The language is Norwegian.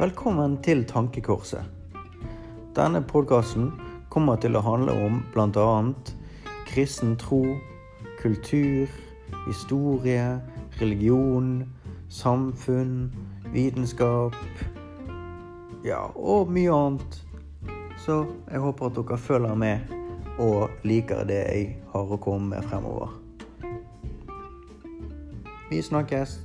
Velkommen til Tankekorset. Denne podkasten kommer til å handle om bl.a. kristen tro, kultur, historie, religion, samfunn, vitenskap ja, og mye annet. Så jeg håper at dere følger med og liker det jeg har å komme med fremover. Vi snakkes.